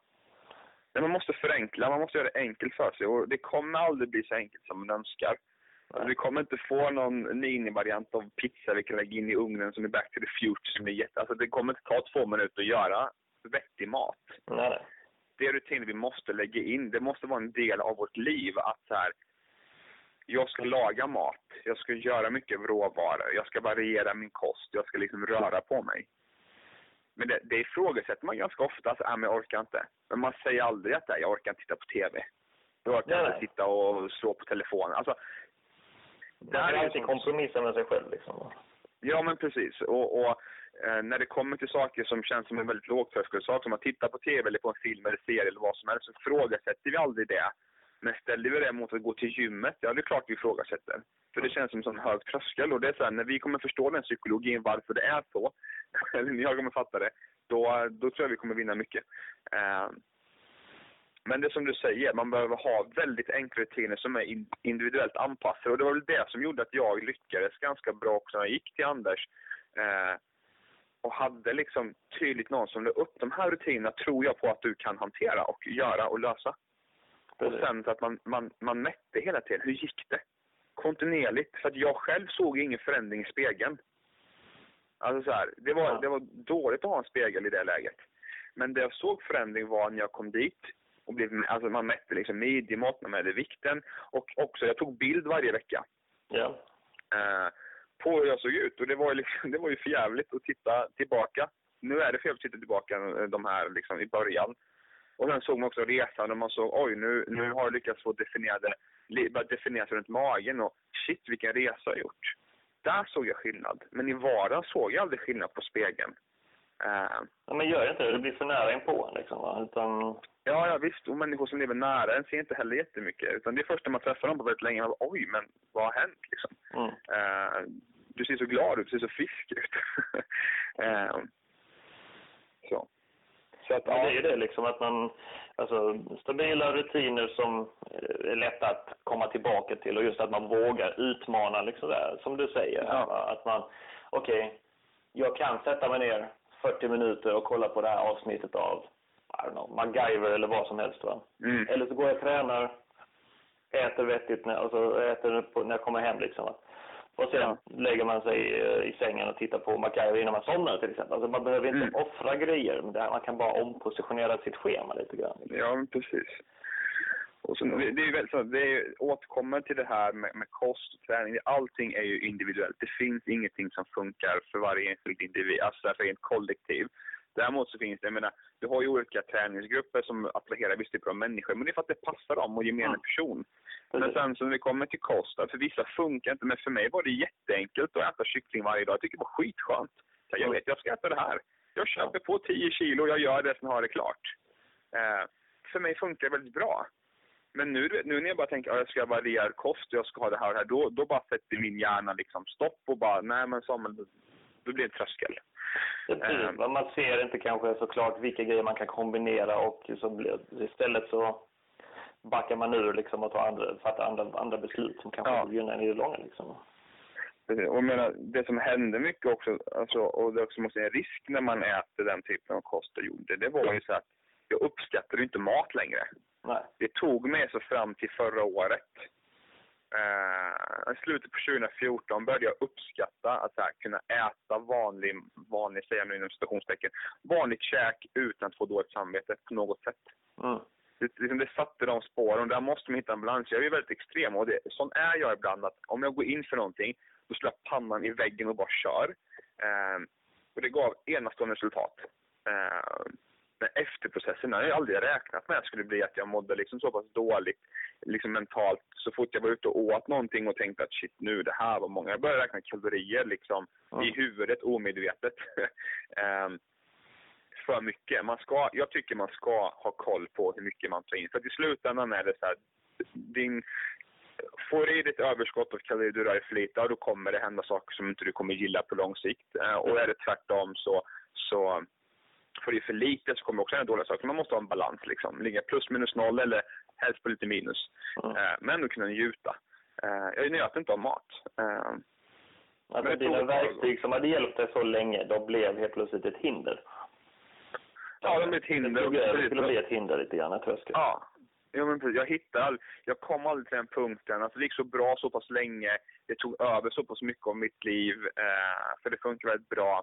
Men man måste förenkla, man måste göra det enkelt för sig och det kommer aldrig bli så enkelt som man önskar. Alltså, vi kommer inte få någon minivariant av pizza vi kan lägga in i ugnen som är back to the future som är jätte... Alltså det kommer inte ta två minuter att göra vettig mat. Nej. Det är rutiner vi måste lägga in. Det måste vara en del av vårt liv att så här, jag ska laga mat, jag ska göra mycket råvaror, jag ska variera min kost, jag ska liksom röra på mig. Men det, det ifrågasätter man ganska ofta, alltså, äh, men jag orkar inte. Men man säger aldrig att jag orkar inte titta på TV. Jag orkar inte sitta och slå på telefonen. Alltså, det är alltid kompromissa med sig själv liksom. Ja men precis. Och, och eh, när det kommer till saker som känns som en väldigt lågtröskelsak, som att titta på TV eller på en film eller serie eller vad som helst, så ifrågasätter vi aldrig det. Men ställer vi det mot att gå till gymmet, ja det är klart vi ifrågasätter. För det känns som en sån hög tröskel och det är så här, när vi kommer förstå den psykologin, varför det är så, eller när jag kommer fatta det, då, då tror jag vi kommer vinna mycket. Uh, men det som du säger, man behöver ha väldigt enkla rutiner som är individuellt anpassade. Och det var väl det som gjorde att jag lyckades ganska bra också när jag gick till Anders. Uh, och hade liksom tydligt någon som la upp de här rutinerna tror jag på att du kan hantera och göra och lösa. Och sen så att man, man, man mätte hela tiden. Hur gick det? Kontinuerligt. För att jag själv såg ingen förändring i spegeln. Alltså så här, det, var, ja. det var dåligt att ha en spegel i det läget. Men det jag såg förändring var när jag kom dit och blev, alltså man mätte liksom midjemått, man mätte vikten och också, jag tog bild varje vecka. Ja. Uh, på hur jag såg ut och det var, liksom, det var ju för jävligt att titta tillbaka. Nu är det för jävligt att titta tillbaka de här liksom, i början. Och sen såg man också resan och man såg oj nu, nu har jag lyckats få definierade, börjat definiera sig runt magen och shit vilken resa jag gjort. Där såg jag skillnad. Men i vardagen såg jag aldrig skillnad på spegeln. Uh, ja, men gör inte det. Det blir för nära inpå liksom va? Utan... Ja, ja visst. Och människor som lever nära en ser inte heller jättemycket. Utan det är först när man träffar dem på väldigt länge, man bara, oj men vad har hänt liksom? Mm. Uh, du ser så glad ut, du ser så frisk ut. uh. Så att, ja. Det är ju det liksom att man, alltså stabila rutiner som är lätta att komma tillbaka till och just att man vågar utmana liksom där, som du säger. Ja. Att man, okej, okay, jag kan sätta mig ner 40 minuter och kolla på det här avsnittet av I don't know, MacGyver eller vad som helst. Va? Mm. Eller så går jag och tränar, äter vettigt när, alltså äter när jag kommer hem. Liksom, va? Och sen ja. lägger man sig i sängen och tittar på MacGyver innan man somnar till exempel. Alltså man behöver inte mm. offra grejer, men man kan bara ompositionera sitt schema lite grann. Liksom. Ja, precis. Och så, det, det är så, det är, återkommer till det här med, med kost och träning. Allting är ju individuellt. Det finns ingenting som funkar för varje enskild individ, alltså för ett kollektiv. Däremot så finns det, jag menar, du har ju olika träningsgrupper som attraherar vissa typer av människor, men det är för att det passar dem och gemene mm. person. Men sen så när vi kommer till kost, för vissa funkar inte, men för mig var det jätteenkelt att äta kyckling varje dag. Jag tycker det var skitskönt. Jag mm. vet, jag ska äta det här. Jag köper på 10 kilo, jag gör det, sen har det klart. Eh, för mig funkar det väldigt bra. Men nu, nu när jag bara tänker att jag ska variera kost och jag ska ha det här och det här, då, då bara sätter min hjärna liksom stopp och bara, nej men Samuel, då blir det tröskel. Precis, um, man ser inte kanske såklart vilka grejer man kan kombinera och så istället så backar man ur liksom och tar andra, fattar andra, andra beslut som kanske ja. gynnar en i det långa. Liksom. Och jag menar, det som hände mycket också, alltså, och det också måste en risk när man äter den typen av kost jag gjorde, det var ju så att jag uppskattade inte mat längre. Nej. Det tog mig så fram till förra året. Uh, I slutet på 2014 började jag uppskatta att här, kunna äta vanlig, vanlig säger jag nu inom citationstecken, vanligt käk utan att få dåligt samvete på något sätt. Mm. Det, liksom, det satte de spåren och där måste man hitta en balans. Jag är väldigt extrem och det, sån är jag ibland att om jag går in för någonting, då slår jag pannan i väggen och bara kör. Uh, och det gav enastående resultat. Uh, men efterprocessen har jag aldrig räknat med skulle bli att jag mådde liksom så pass dåligt liksom mentalt så fort jag var ute och åt någonting och tänkte att shit nu det här var många. Jag började räkna kalorier liksom mm. i huvudet omedvetet. um, för mycket. Man ska, jag tycker man ska ha koll på hur mycket man tar in. För i slutändan är det så här, din, får du i ditt överskott av kalorier du rör för lite, då kommer det hända saker som inte du kommer gilla på lång sikt. Uh, och är det tvärtom så, så Får det för lite så kommer också en dåliga saker. Man måste ha en balans liksom. Ligga plus minus noll eller helst på lite minus. Mm. Eh, men ändå kunna njuta. Eh, jag njöt inte av mat. Eh, alltså dina verktyg som hade hjälpt dig så länge, de blev helt plötsligt ett hinder. Ja, de blev ett hinder. Det skulle bli ett hinder lite grann, ett tröskel. Ja. Ja, men precis. Jag hittade all, jag kom aldrig till den punkten. Alltså, det gick så bra så pass länge. Det tog över så pass mycket av mitt liv. Eh, för det funkar väldigt bra.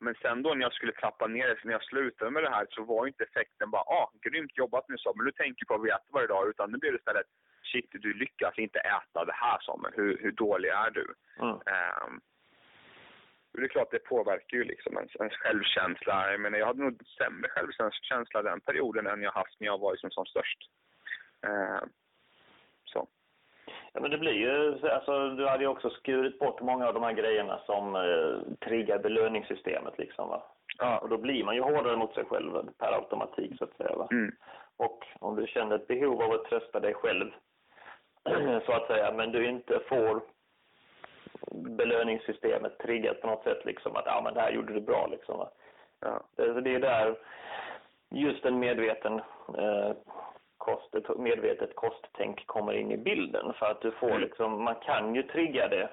Men sen då när jag skulle trappa ner det, när jag slutade med det här så var inte effekten bara ah, grymt jobbat nu Samuel, du tänker på vad vi äter varje dag. Utan nu blev det istället shit, du lyckas inte äta det här Samuel, hur, hur dålig är du? Mm. Um, det är klart, det påverkar ju liksom ens, ens självkänsla. Jag menar, jag hade nog sämre självkänsla den perioden än jag haft när jag var liksom som störst. Uh. Ja, men det blir ju, alltså du hade ju också skurit bort många av de här grejerna som eh, triggar belöningssystemet liksom va. Ja. Och då blir man ju hårdare mot sig själv per automatik så att säga va. Mm. Och om du känner ett behov av att trösta dig själv så att säga, men du inte får belöningssystemet triggat på något sätt liksom att ja men det här gjorde du bra liksom va. Ja. Det, det är där just en medveten eh, kost, ett medvetet kosttänk kommer in i bilden. För att du får mm. liksom, man kan ju trigga det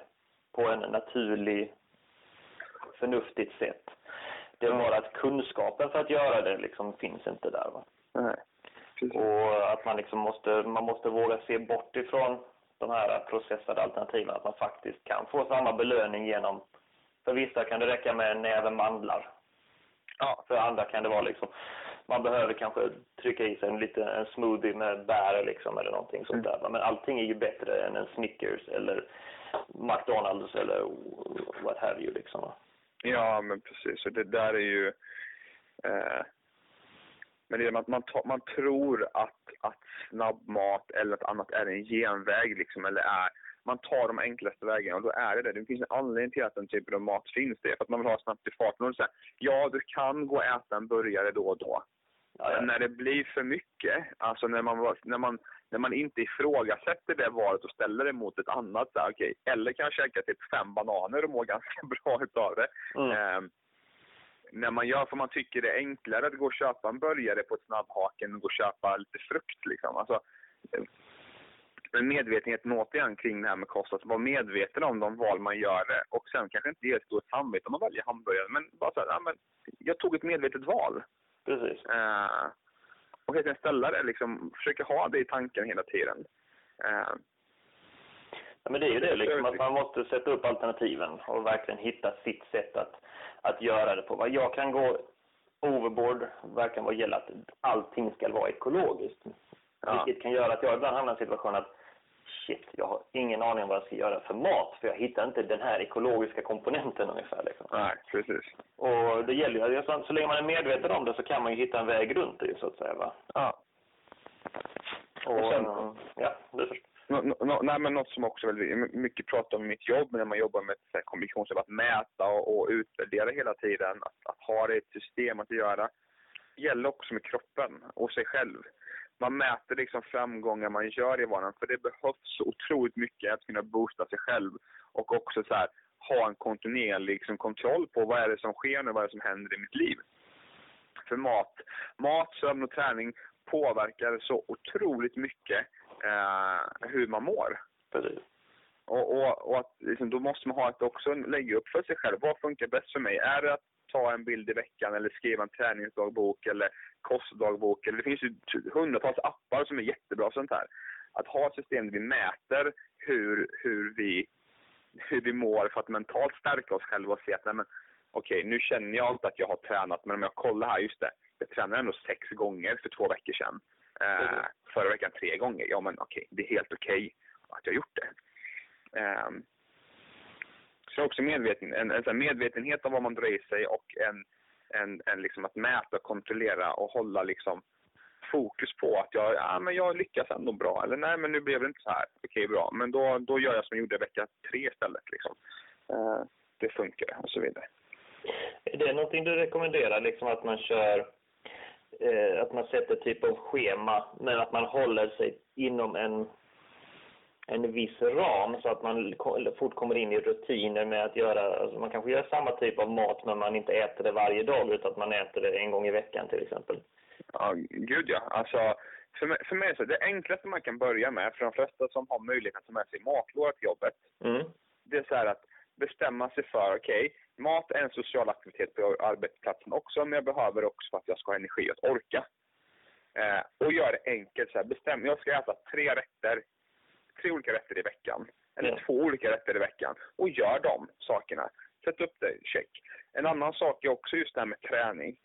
på en naturlig, förnuftigt sätt. Det är bara att kunskapen för att göra det liksom finns inte där. Va? Nej. Och att man liksom måste, man måste våga se bort ifrån de här processade alternativen. Att man faktiskt kan få samma belöning genom, för vissa kan det räcka med en näve mandlar. Ja. För andra kan det vara liksom man behöver kanske trycka i sig en, lite, en smoothie med bär liksom, eller någonting sånt mm. där. Men allting är ju bättre än en Snickers eller McDonalds eller what have you liksom. Ja, men precis. Och det där är ju... Eh, men det är man, man, man tror att, att snabbmat eller något annat är en genväg liksom, eller är man tar de enklaste vägarna och då är det det. Det finns en anledning till att den typen av mat finns. Det för att man vill ha snabbt i farten. Och så här, ja, du kan gå och äta en burgare då och då. Ja, när det blir för mycket, alltså när man, när man, när man inte ifrågasätter det valet och ställer det mot ett annat, så här, okay, eller kan käka typ fem bananer och må ganska bra utav det. Mm. Eh, när man gör, för man tycker det är enklare att gå och köpa en burgare på ett snabbhak än att gå och köpa lite frukt. Liksom. Alltså, men medvetenheten återigen kring det här med kost, att vara medveten om de val man gör och sen kanske inte ge ett stort samvete om man väljer hamburgare, men bara så här, ja, men jag tog ett medvetet val. Precis. Uh, och helt enkelt ställa det, liksom, försöka ha det i tanken hela tiden. Uh, ja, men det är ju det, liksom, att man måste sätta upp alternativen och verkligen hitta sitt sätt att, att göra det på. Jag kan gå overboard, verkligen vad gäller att allting ska vara ekologiskt. Ja. Vilket kan göra att jag ibland hamnar i en situation att shit, jag har ingen aning om vad jag ska göra för mat. För jag hittar inte den här ekologiska komponenten ungefär. Liksom. Nej, precis. Och det gäller ju, så, så länge man är medveten om det så kan man ju hitta en väg runt det så att säga. Va? Ja. Och, och sen, ja, det först. No, no, nej, men något som också väldigt mycket pratar om i mitt jobb, när man jobbar med ett kommunikationsjobb, att mäta och, och utvärdera hela tiden, att, att ha det i ett system att göra, gäller också med kroppen och sig själv man mäter liksom framgångar man gör i vardagen. För det behövs så otroligt mycket att kunna boosta sig själv och också så här, ha en kontinuerlig liksom, kontroll på vad är det som sker nu, vad är det som händer i mitt liv. För mat, mat, sömn och träning påverkar så otroligt mycket eh, hur man mår. Precis. Och, och, och att, liksom, då måste man ha ett också lägga upp för sig själv. Vad funkar bäst för mig? Är det att ta en bild i veckan eller skriva en träningsdagbok eller kostdagbok. Eller det finns ju hundratals appar som är jättebra sånt här. Att ha ett system där vi mäter hur, hur, vi, hur vi mår för att mentalt stärka oss själva och se att nej, men, okej, nu känner jag inte att jag har tränat, men om jag kollar här, just det, jag tränade ändå sex gånger för två veckor sedan. Eh, mm. Förra veckan tre gånger. Ja, men okej, det är helt okej att jag har gjort det. Eh, så också medveten, en, en medvetenhet om vad man drar i sig och en en, en liksom att mäta, kontrollera och hålla liksom fokus på att jag, ja, men jag lyckas ändå bra. Eller nej, men nu blev det inte så här. Okej, bra. Men då, då gör jag som jag gjorde vecka tre istället. Liksom. Eh, det funkar och så vidare. Är det någonting du rekommenderar, liksom att man kör eh, att man sätter typ av schema, men att man håller sig inom en en viss ram så att man fort kommer in i rutiner med att göra, alltså man kanske gör samma typ av mat men man inte äter det varje dag utan att man äter det en gång i veckan till exempel. Ja, gud ja. Alltså, för mig, för mig så det enklaste man kan börja med, för de flesta som har möjlighet att ta med sig matlåda till jobbet, mm. det är så här att bestämma sig för, okej, okay, mat är en social aktivitet på arbetsplatsen också, men jag behöver också för att jag ska ha energi att orka. Eh, och gör det enkelt, så här, bestäm, jag ska äta tre rätter tre olika rätter i veckan. Eller ja. två olika rätter i veckan. Och gör de sakerna. Sätt upp det, check. En annan sak är också just det här med träning.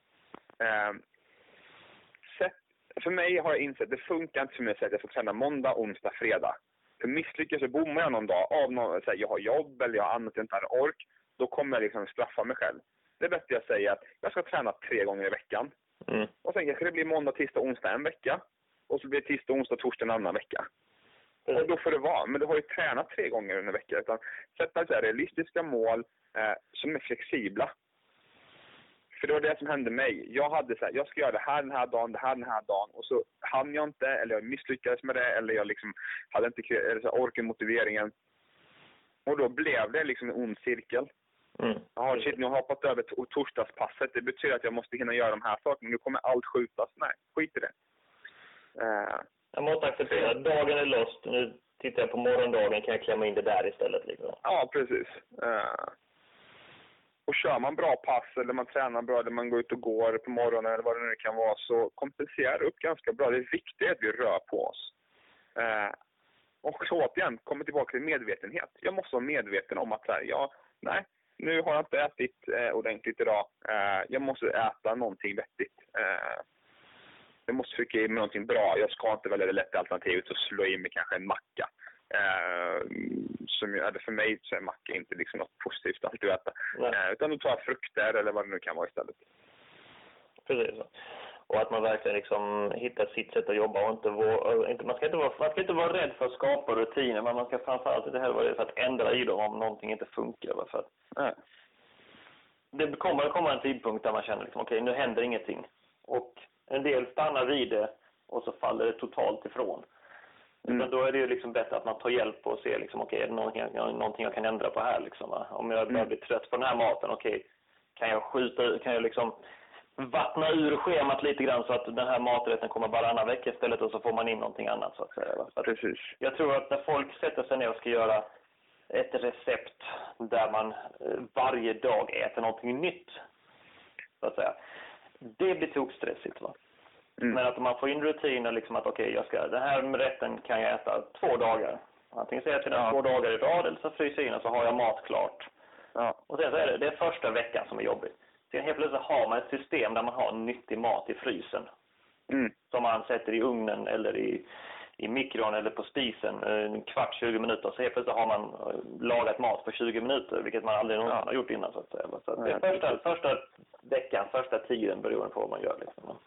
Eh, sätt, för mig har jag insett det funkar inte för mig att säga att jag får träna måndag, onsdag, fredag. För misslyckas så bommar jag någon dag av någon, här, jag har jobb eller jag har annat jag inte har ork. Då kommer jag liksom straffa mig själv. Det är bättre att säga att jag ska träna tre gånger i veckan. Mm. Och sen kanske det blir måndag, tisdag, onsdag en vecka. Och så blir det tisdag, onsdag, torsdag en annan vecka. Och då får det vara. Men du har ju tränat tre gånger under veckan. Utan sätta så här realistiska mål eh, som är flexibla. För det var det som hände mig. Jag hade så här, jag ska göra det här den här dagen, det här den här dagen. Och så hann jag inte, eller jag misslyckades med det, eller jag liksom hade inte eller så orken, motiveringen. Och då blev det liksom en ond cirkel. Mm. Jaha, shit, nu har jag hoppat över torsdagspasset. Det betyder att jag måste hinna göra de här sakerna. Nu kommer allt skjutas. Nej, skit i det. Uh, jag måste acceptera dagen är lost. Nu tittar jag på morgondagen, kan jag klämma in det där istället? Liksom. Ja, precis. Uh, och kör man bra pass eller man tränar bra eller man går ut och går på morgonen eller vad det nu kan vara så kompenserar det upp ganska bra. Det är viktigt att vi rör på oss. Uh, och så återigen, kommer tillbaka till medvetenhet. Jag måste vara medveten om att här, ja, nej, nu har jag inte ätit eh, ordentligt idag. Eh, jag måste äta någonting vettigt. Eh, jag måste trycka i mig någonting bra. Jag ska inte välja det lätta alternativet och slå in mig kanske en macka. Eh, som, eller för mig så är macka inte liksom något positivt alltid att äta. Eh, utan då tar jag frukter eller vad det nu kan vara istället. Precis. Och att man verkligen liksom hittar sitt sätt att jobba och inte, vår, inte man, ska inte vara, man ska inte vara rädd för att skapa rutiner men man ska framförallt inte heller vara rädd för att ändra i dem om någonting inte funkar. För att Nej. det kommer att komma en tidpunkt där man känner liksom, okej, okay, nu händer ingenting. Och en del stannar vid det och så faller det totalt ifrån. Mm. Men då är det ju liksom bättre att man tar hjälp och ser liksom, okej, okay, är det någonting, någonting jag kan ändra på här liksom? Va? Om jag börjar mm. bli trött på den här maten, okej, okay, kan jag skjuta, kan jag liksom vattna ur schemat lite grann så att den här maträtten kommer varannan vecka istället och så får man in någonting annat så att säga. Så att Precis. Jag tror att när folk sätter sig ner och ska göra ett recept där man eh, varje dag äter någonting nytt, så att säga. Det blir tokstressigt va. Mm. Men att man får in rutiner liksom att okej, okay, jag ska, den här rätten kan jag äta två dagar. Antingen så äter jag den ja. två dagar i rad eller så fryser jag in och så har jag mat klart. Ja. Och sen så är det, det är första veckan som är jobbig. Sen helt plötsligt har man ett system där man har nyttig mat i frysen. Mm. Som man sätter i ugnen eller i, i mikron eller på spisen en kvart, 20 minuter. Så helt plötsligt har man eh, lagat mat på 20 minuter, vilket man aldrig någonsin har gjort innan så att säga. Så att det är första, första veckan, första tiden beroende på vad man gör liksom.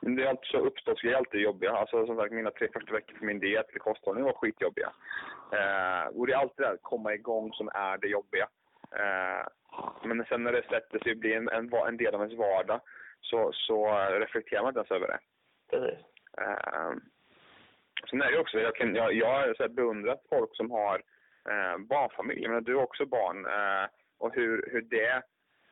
Det är alltid så uppståndsgrejer alltid jobbiga. Alltså som sagt, mina tre första veckor för min diet eller kosthållning var skitjobbiga. Eh, och det är alltid det att komma igång som är det jobbiga. Eh, men sen när det sätter sig och blir en, en, en, del av ens vardag så, så reflekterar man inte ens över det. Precis. Uh, sen är det också, jag, kan, jag, jag har så här beundrat folk som har uh, barnfamilj. Men du har också barn. Uh, och hur, hur det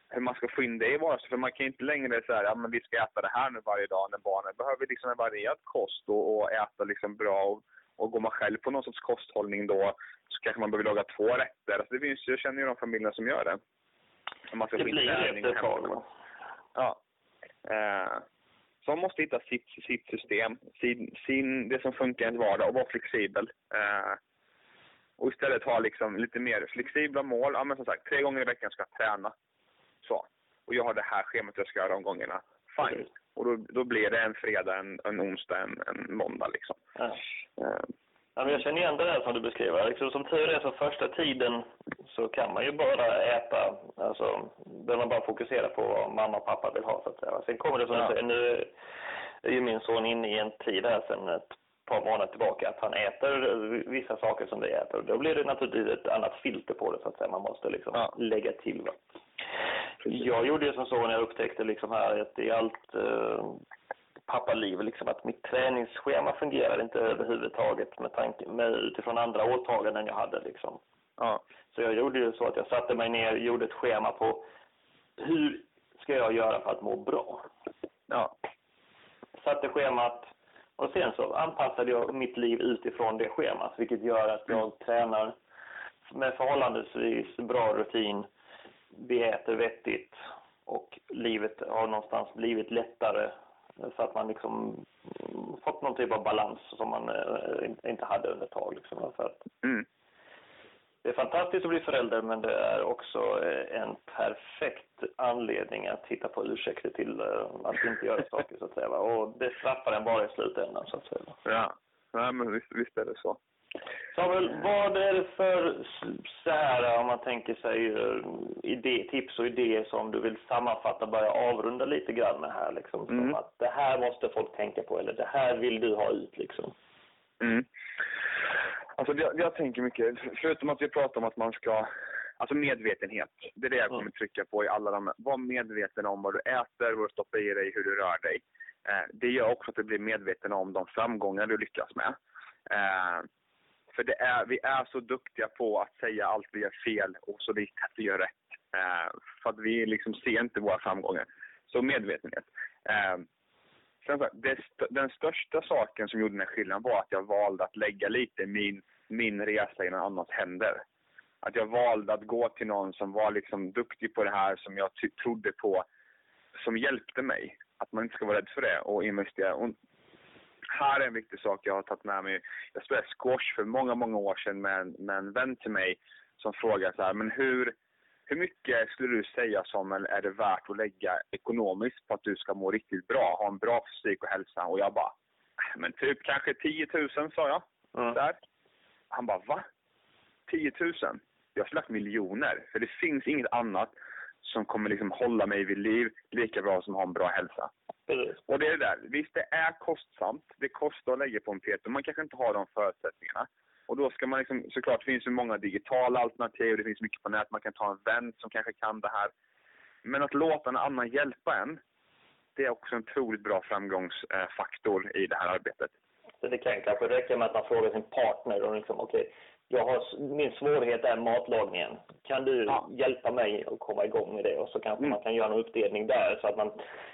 hur man ska få in det i vardagen. För man kan inte längre säga ja men vi ska äta det här nu varje dag när barnen behöver liksom en varierad kost och, och äta liksom bra. Och, och går man själv på någon sorts kosthållning då så kanske man behöver laga två rätter. Alltså det finns, jag känner ju de familjerna som gör det. Man ska det blir det efter ett tag. Ja. Eh, så man måste hitta sitt, sitt system, sin, sin, det som funkar i ens vardag och vara flexibel. Eh, och istället ha liksom lite mer flexibla mål. Ja, men som sagt, tre gånger i veckan ska jag träna. Så. Och jag har det här schemat jag ska göra de gångerna. Fine. Och då, då blir det en fredag, en, en onsdag, en, en måndag liksom. Ja. Eh, Ja, men jag känner igen det där som du beskriver. Liksom, som tur är så första tiden så kan man ju bara äta, alltså, där man bara fokusera på vad mamma och pappa vill ha så att säga. Sen kommer det som ja. du säger, nu är ju min son inne i en tid här sen ett par månader tillbaka att han äter vissa saker som vi äter. Då blir det naturligtvis ett annat filter på det så att säga. Man måste liksom ja. lägga till. Va? Jag gjorde ju som så när jag upptäckte liksom här att i allt eh, pappaliv, liksom att mitt träningsschema fungerar inte överhuvudtaget med tanke, med, utifrån andra åtaganden jag hade liksom. Ja. Så jag gjorde ju så att jag satte mig ner och gjorde ett schema på hur ska jag göra för att må bra? Ja. Satte schemat och sen så anpassade jag mitt liv utifrån det schemat, vilket gör att jag tränar med förhållandevis bra rutin. Vi äter vettigt och livet har någonstans blivit lättare så att man liksom fått någon typ av balans som man eh, inte hade under ett tag. Liksom. Så att mm. Det är fantastiskt att bli förälder men det är också eh, en perfekt anledning att hitta på ursäkter till eh, att inte göra saker så att säga. Och det straffar en bara i slutändan så att säga. Ja, Nej, men visst, visst är det så. Samuel, vad är det för, så här, om man tänker sig uh, idé, tips och idéer som du vill sammanfatta, börja avrunda lite grann med här liksom? Mm. Att det här måste folk tänka på eller det här vill du ha ut liksom? Mm. Alltså jag, jag tänker mycket, förutom att vi pratar om att man ska Alltså medvetenhet. Det är det jag kommer trycka på i alla de Var medveten om vad du äter, vad du stoppar i dig, hur du rör dig. Eh, det gör också att du blir medveten om de framgångar du lyckas med. Eh, för det är, vi är så duktiga på att säga allt vi gör fel och så lite att vi gör rätt. Eh, för att vi liksom ser inte våra framgångar. Så medvetenhet. Eh, sen så, det, den största saken som gjorde den här skillnaden var att jag valde att lägga lite min, min resa i någon annans händer. Att jag valde att gå till någon som var liksom duktig på det här, som jag trodde på, som hjälpte mig. Att man inte ska vara rädd för det och investera. Och här är en viktig sak jag har tagit med mig. Jag spelade squash för många, många år sedan med en, med en vän till mig som frågade så här, men hur, hur mycket skulle du säga som är det värt att lägga ekonomiskt på att du ska må riktigt bra, ha en bra fysik och hälsa? Och jag bara, äh, men typ kanske 10 000 sa jag. Mm. Där. Han bara, va? 10 000? Jag har lagt miljoner. För det finns inget annat som kommer liksom hålla mig vid liv lika bra som ha en bra hälsa. Precis. Och det är det där. Visst, det är kostsamt. Det kostar att lägga på en PT. Man kanske inte har de förutsättningarna. Och då ska man liksom, såklart det finns det många digitala alternativ, det finns mycket på nätet, man kan ta en vän som kanske kan det här. Men att låta en annan hjälpa en, det är också en otroligt bra framgångsfaktor i det här arbetet. Så det kan kanske räcka med att man frågar sin partner och liksom, okej, okay, jag har, min svårighet är matlagningen. Kan du ja. hjälpa mig att komma igång med det? Och så kanske mm. man kan göra en uppdelning där så att man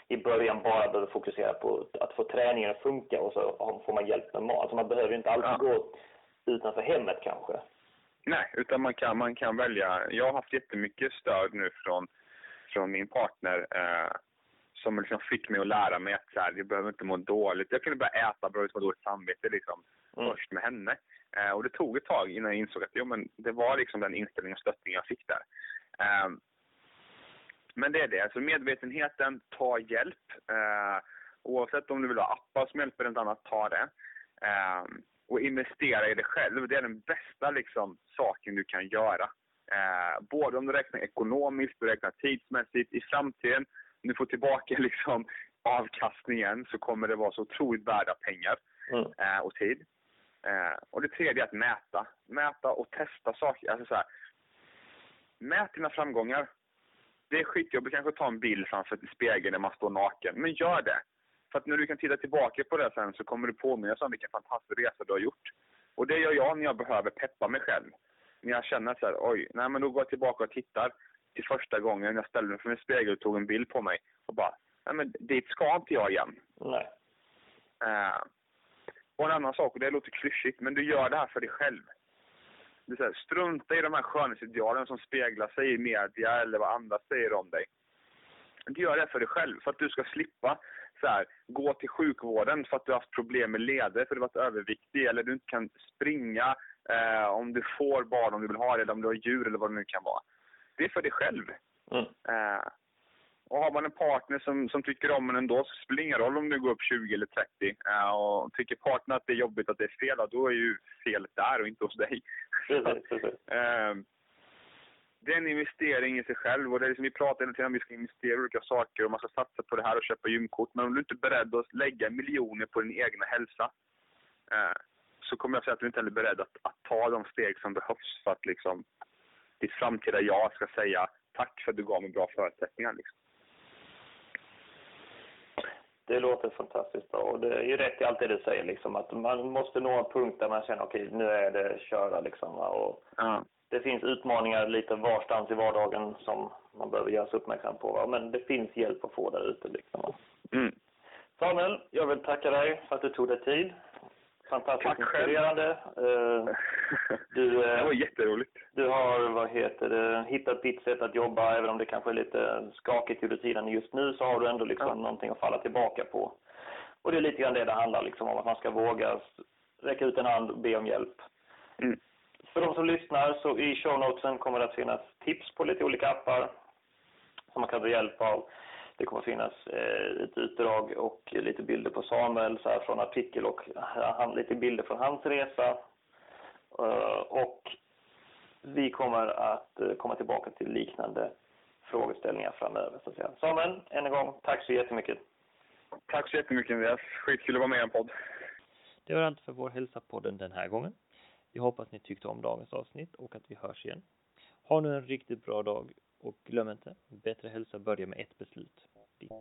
i början bara behöver fokusera på att få träningen att funka och så får man hjälp med mat. Alltså man behöver inte alltid ja. gå utanför hemmet kanske. Nej, utan man kan, man kan välja. Jag har haft jättemycket stöd nu från, från min partner eh, som liksom fick mig att lära mig att så här, jag behöver inte må dåligt. Jag kunde börja äta bra utan dåligt samvete liksom, mm. först med henne. Eh, och det tog ett tag innan jag insåg att jo, men det var liksom den inställningen och stöttningen jag fick där. Eh, men det är det. Alltså medvetenheten, ta hjälp. Eh, oavsett om du vill ha appar som hjälper eller något annat, ta det. Eh, och investera i dig själv. Det är den bästa liksom, saken du kan göra. Eh, både om du räknar ekonomiskt, du räknar tidsmässigt. I framtiden, om du får tillbaka liksom, avkastningen så kommer det vara så otroligt värda pengar mm. eh, och tid. Eh, och det tredje är att mäta. Mäta och testa saker. Alltså så här, mät dina framgångar. Det är skitjobbigt kanske att ta en bild framför spegeln när man står naken, men gör det. För att när du kan titta tillbaka på det sen så kommer du påminnas om vilken fantastisk resa du har gjort. Och det gör jag när jag behöver peppa mig själv. När jag känner så här, oj, nej men då går jag tillbaka och tittar till första gången jag ställde mig för en spegel och tog en bild på mig och bara, nej men dit ska inte jag igen. Nej. Uh, och en annan sak, och det låter klyschigt, men du gör det här för dig själv. Det är så här, strunta i de här skönhetsidealen som speglar sig i media eller vad andra säger om dig. Du gör det för dig själv, för att du ska slippa så här, gå till sjukvården för att du har haft problem med leder för att du varit överviktig eller du inte kan springa eh, om du får barn om du vill ha det eller om du har djur eller vad det nu kan vara. Det är för dig själv. Mm. Eh, och har man en partner som, som tycker om en ändå så spelar det ingen roll om du går upp 20 eller 30. Eh, och tycker partnern att det är jobbigt att det är fel, då är ju felet där och inte hos dig. Eh, det är en investering i sig själv och det är liksom, vi pratar hela tiden om att vi ska investera i olika saker och man ska satsa på det här och köpa gymkort. Men om du inte är beredd att lägga miljoner på din egna hälsa eh, så kommer jag säga att du inte är beredd att, att, ta de steg som behövs för att liksom ditt framtida jag ska säga tack för att du gav mig bra förutsättningar. Liksom. Det låter fantastiskt bra och det är ju rätt i allt det du säger liksom att man måste nå en punkt där man känner okej okay, nu är det köra liksom och ja det finns utmaningar lite varstans i vardagen som man behöver göras uppmärksam på. Men det finns hjälp att få där ute. Liksom. Mm. Samuel, jag vill tacka dig för att du tog dig tid. Fantastiskt Tack inspirerande. Eh, du, eh, det var jätteroligt. Du har vad heter det, hittat ditt sätt att jobba, även om det kanske är lite skakigt under tiden just nu, så har du ändå liksom ja. någonting att falla tillbaka på. Och det är lite grann det det handlar liksom om, att man ska våga räcka ut en hand och be om hjälp. Mm. För de som lyssnar så i show notesen kommer det att finnas tips på lite olika appar som man kan ta hjälp av. Det kommer finnas eh, ett utdrag och lite bilder på Samuel så här, från artikel och han, lite bilder från hans resa. Uh, och vi kommer att uh, komma tillbaka till liknande frågeställningar framöver. Så att säga. Samuel, än en gång, tack så jättemycket. Tack så jättemycket Andreas. Skitkul att vara med i en podd. Det var allt för vår hälsa-podden den här gången. Vi hoppas ni tyckte om dagens avsnitt och att vi hörs igen. Ha nu en riktigt bra dag och glöm inte, bättre hälsa börjar med ett beslut. Ditt.